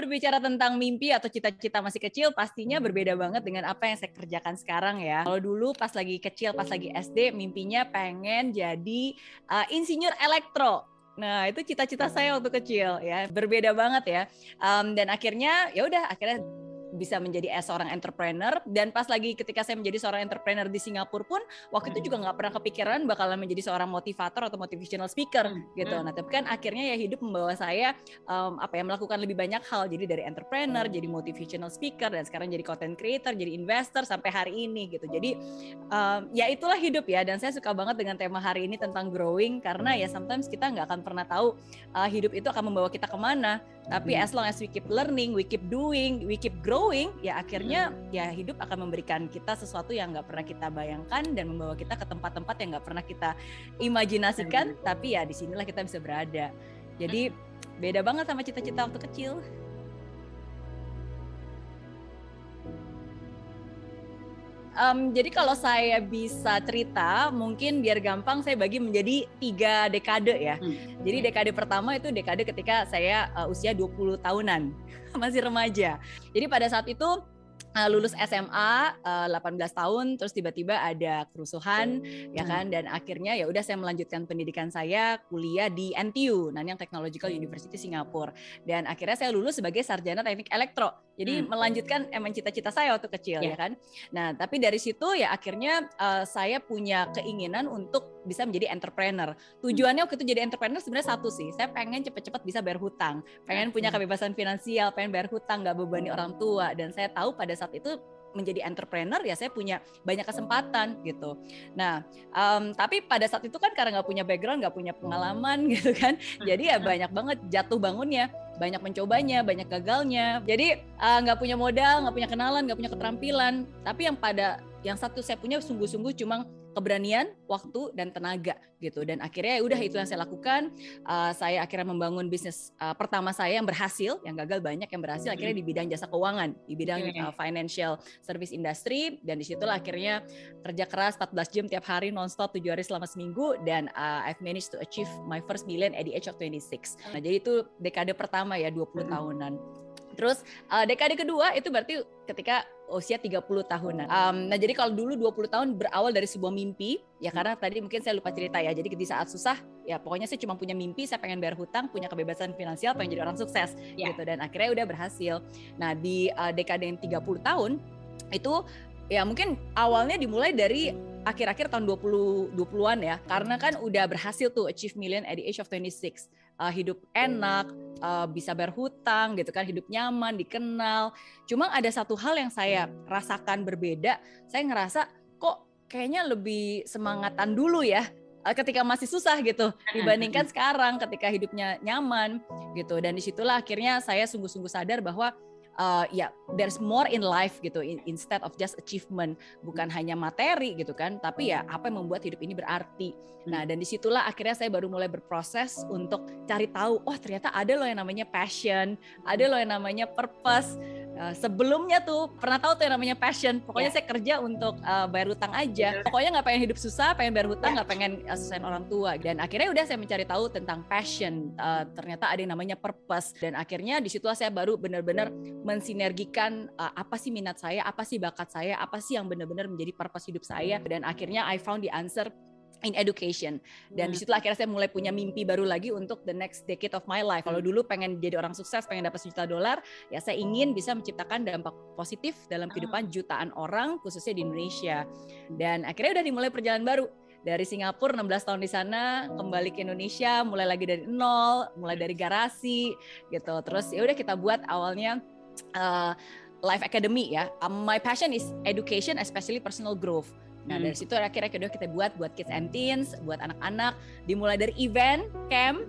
berbicara tentang mimpi atau cita-cita masih kecil, pastinya berbeda banget dengan apa yang saya kerjakan sekarang ya. Kalau dulu pas lagi kecil, pas lagi SD, mimpinya pengen jadi uh, insinyur elektro. Nah, itu cita-cita saya waktu kecil ya. Berbeda banget ya. Um, dan akhirnya ya udah akhirnya bisa menjadi seorang entrepreneur. Dan pas lagi ketika saya menjadi seorang entrepreneur di Singapura pun waktu itu juga nggak pernah kepikiran bakalan menjadi seorang motivator atau motivational speaker hmm, gitu. Hmm. Nah tapi kan akhirnya ya hidup membawa saya um, apa ya melakukan lebih banyak hal. Jadi dari entrepreneur jadi motivational speaker dan sekarang jadi content creator jadi investor sampai hari ini gitu. Jadi um, ya itulah hidup ya. Dan saya suka banget dengan tema hari ini tentang growing karena ya sometimes kita nggak akan pernah tahu uh, hidup itu akan membawa kita ke mana tapi hmm. as long as we keep learning, we keep doing, we keep growing, ya akhirnya hmm. ya hidup akan memberikan kita sesuatu yang nggak pernah kita bayangkan dan membawa kita ke tempat-tempat yang nggak pernah kita imajinasikan. Hmm. Tapi ya di sinilah kita bisa berada. Jadi beda banget sama cita-cita waktu kecil. Um, jadi kalau saya bisa cerita, mungkin biar gampang saya bagi menjadi tiga dekade ya. Hmm. Jadi dekade pertama itu dekade ketika saya uh, usia 20 tahunan, masih remaja. Jadi pada saat itu uh, lulus SMA uh, 18 tahun terus tiba-tiba ada kerusuhan hmm. ya kan dan akhirnya ya udah saya melanjutkan pendidikan saya kuliah di NTU Nanyang Technological University Singapura dan akhirnya saya lulus sebagai sarjana teknik elektro jadi hmm. melanjutkan emang cita-cita saya waktu kecil yeah. ya kan nah tapi dari situ ya akhirnya uh, saya punya keinginan untuk bisa menjadi entrepreneur tujuannya waktu itu jadi entrepreneur sebenarnya satu sih saya pengen cepet-cepet bisa bayar hutang pengen punya hmm. kebebasan finansial pengen bayar hutang nggak bebani orang tua dan saya tahu pada saat itu menjadi entrepreneur ya saya punya banyak kesempatan gitu. Nah, um, tapi pada saat itu kan karena nggak punya background, nggak punya pengalaman gitu kan, jadi ya banyak banget jatuh bangunnya, banyak mencobanya, banyak gagalnya. Jadi uh, nggak uh, punya modal, nggak punya kenalan, nggak punya keterampilan. Tapi yang pada yang satu saya punya sungguh-sungguh cuma keberanian, waktu dan tenaga gitu. Dan akhirnya ya udah itu yang saya lakukan. Uh, saya akhirnya membangun bisnis uh, pertama saya yang berhasil, yang gagal banyak yang berhasil akhirnya di bidang jasa keuangan, di bidang uh, financial service industry dan di situlah akhirnya kerja keras 14 jam tiap hari nonstop 7 hari selama seminggu dan uh, I've managed to achieve my first million at the age of 26. Nah, jadi itu dekade pertama ya 20 tahunan. Terus uh, dekade kedua itu berarti ketika usia 30 tahunan. Um, nah jadi kalau dulu 20 tahun berawal dari sebuah mimpi, ya karena tadi mungkin saya lupa cerita ya. Jadi di saat susah, ya pokoknya saya cuma punya mimpi, saya pengen bayar hutang, punya kebebasan finansial, pengen jadi orang sukses yeah. gitu. Dan akhirnya udah berhasil. Nah di uh, dekade yang 30 tahun itu ya mungkin awalnya dimulai dari akhir-akhir tahun 20 20-an ya. Karena kan udah berhasil tuh achieve million at the age of 26 uh, hidup enak, uh, bisa berhutang gitu kan, hidup nyaman, dikenal. Cuma ada satu hal yang saya rasakan berbeda. Saya ngerasa kok kayaknya lebih semangatan dulu ya uh, ketika masih susah gitu dibandingkan sekarang ketika hidupnya nyaman gitu. Dan di situlah akhirnya saya sungguh-sungguh sadar bahwa uh, ya yeah, there's more in life gitu instead of just achievement. Bukan hanya materi gitu kan tapi ya apa yang membuat hidup ini berarti. Nah dan di situlah akhirnya saya baru mulai berproses untuk cari tahu oh ternyata ada loh yang namanya passion ada loh yang namanya purpose Uh, sebelumnya tuh pernah tahu tuh yang namanya passion. Pokoknya yeah. saya kerja untuk uh, bayar hutang aja. Pokoknya nggak pengen hidup susah, pengen bayar hutang, nggak yeah. pengen uh, orang tua. Dan akhirnya udah saya mencari tahu tentang passion. Uh, ternyata ada yang namanya purpose. Dan akhirnya di situ saya baru benar-benar mensinergikan uh, apa sih minat saya, apa sih bakat saya, apa sih yang benar-benar menjadi purpose hidup saya. Dan akhirnya I found the answer in education dan hmm. di situlah akhirnya saya mulai punya mimpi baru lagi untuk the next decade of my life. Kalau hmm. dulu pengen jadi orang sukses, pengen dapat sejuta dolar, ya saya ingin bisa menciptakan dampak positif dalam ah. kehidupan jutaan orang khususnya di Indonesia. Dan akhirnya udah dimulai perjalanan baru dari Singapura 16 tahun di sana kembali ke Indonesia mulai lagi dari nol mulai dari garasi gitu terus ya udah kita buat awalnya uh, Life Academy ya um, my passion is education especially personal growth Nah hmm. dari situ akhirnya kedua kita buat buat kids and teens, buat anak-anak, dimulai dari event, camp,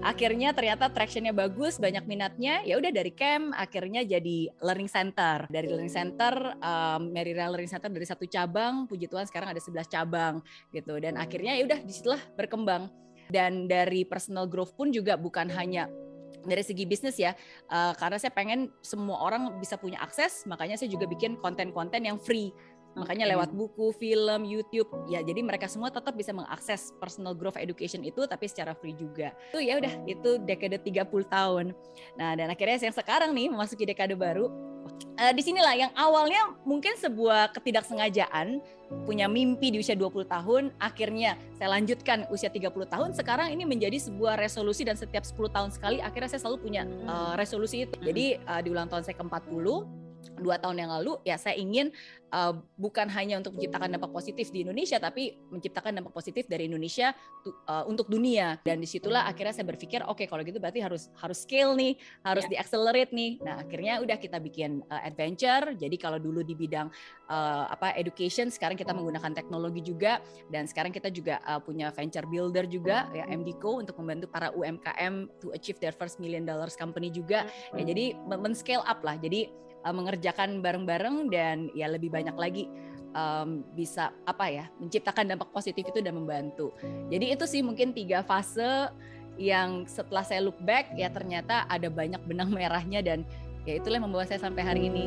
akhirnya ternyata tractionnya bagus, banyak minatnya, ya udah dari camp akhirnya jadi learning center. Dari learning center, um, Merira Learning Center dari satu cabang, puji Tuhan sekarang ada 11 cabang gitu. Dan akhirnya ya udah di situlah berkembang. Dan dari personal growth pun juga bukan hanya dari segi bisnis ya, uh, karena saya pengen semua orang bisa punya akses, makanya saya juga bikin konten-konten yang free Makanya lewat buku, film, YouTube, ya jadi mereka semua tetap bisa mengakses personal growth education itu tapi secara free juga. Itu ya udah itu dekade 30 tahun. Nah, dan akhirnya yang sekarang nih memasuki dekade baru uh, di sinilah yang awalnya mungkin sebuah ketidaksengajaan punya mimpi di usia 20 tahun akhirnya saya lanjutkan usia 30 tahun sekarang ini menjadi sebuah resolusi dan setiap 10 tahun sekali akhirnya saya selalu punya uh, resolusi itu. Jadi uh, di ulang tahun saya ke-40 dua tahun yang lalu ya saya ingin uh, bukan hanya untuk menciptakan dampak positif di Indonesia tapi menciptakan dampak positif dari Indonesia uh, untuk dunia. Dan di situlah akhirnya saya berpikir oke okay, kalau gitu berarti harus harus scale nih harus yeah. diaccelerate nih. Nah akhirnya udah kita bikin uh, adventure. Jadi kalau dulu di bidang uh, apa education sekarang kita menggunakan teknologi juga. Dan sekarang kita juga uh, punya venture builder juga ya MDCO untuk membantu para UMKM to achieve their first million dollars company juga. Ya jadi men-scale up lah. Jadi uh, mengerjakan bareng-bareng dan ya lebih banyak lagi um, bisa apa ya menciptakan dampak positif itu dan membantu. Jadi itu sih mungkin tiga fase yang setelah saya look back ya ternyata ada banyak benang merahnya dan ya itulah yang membawa saya sampai hari ini.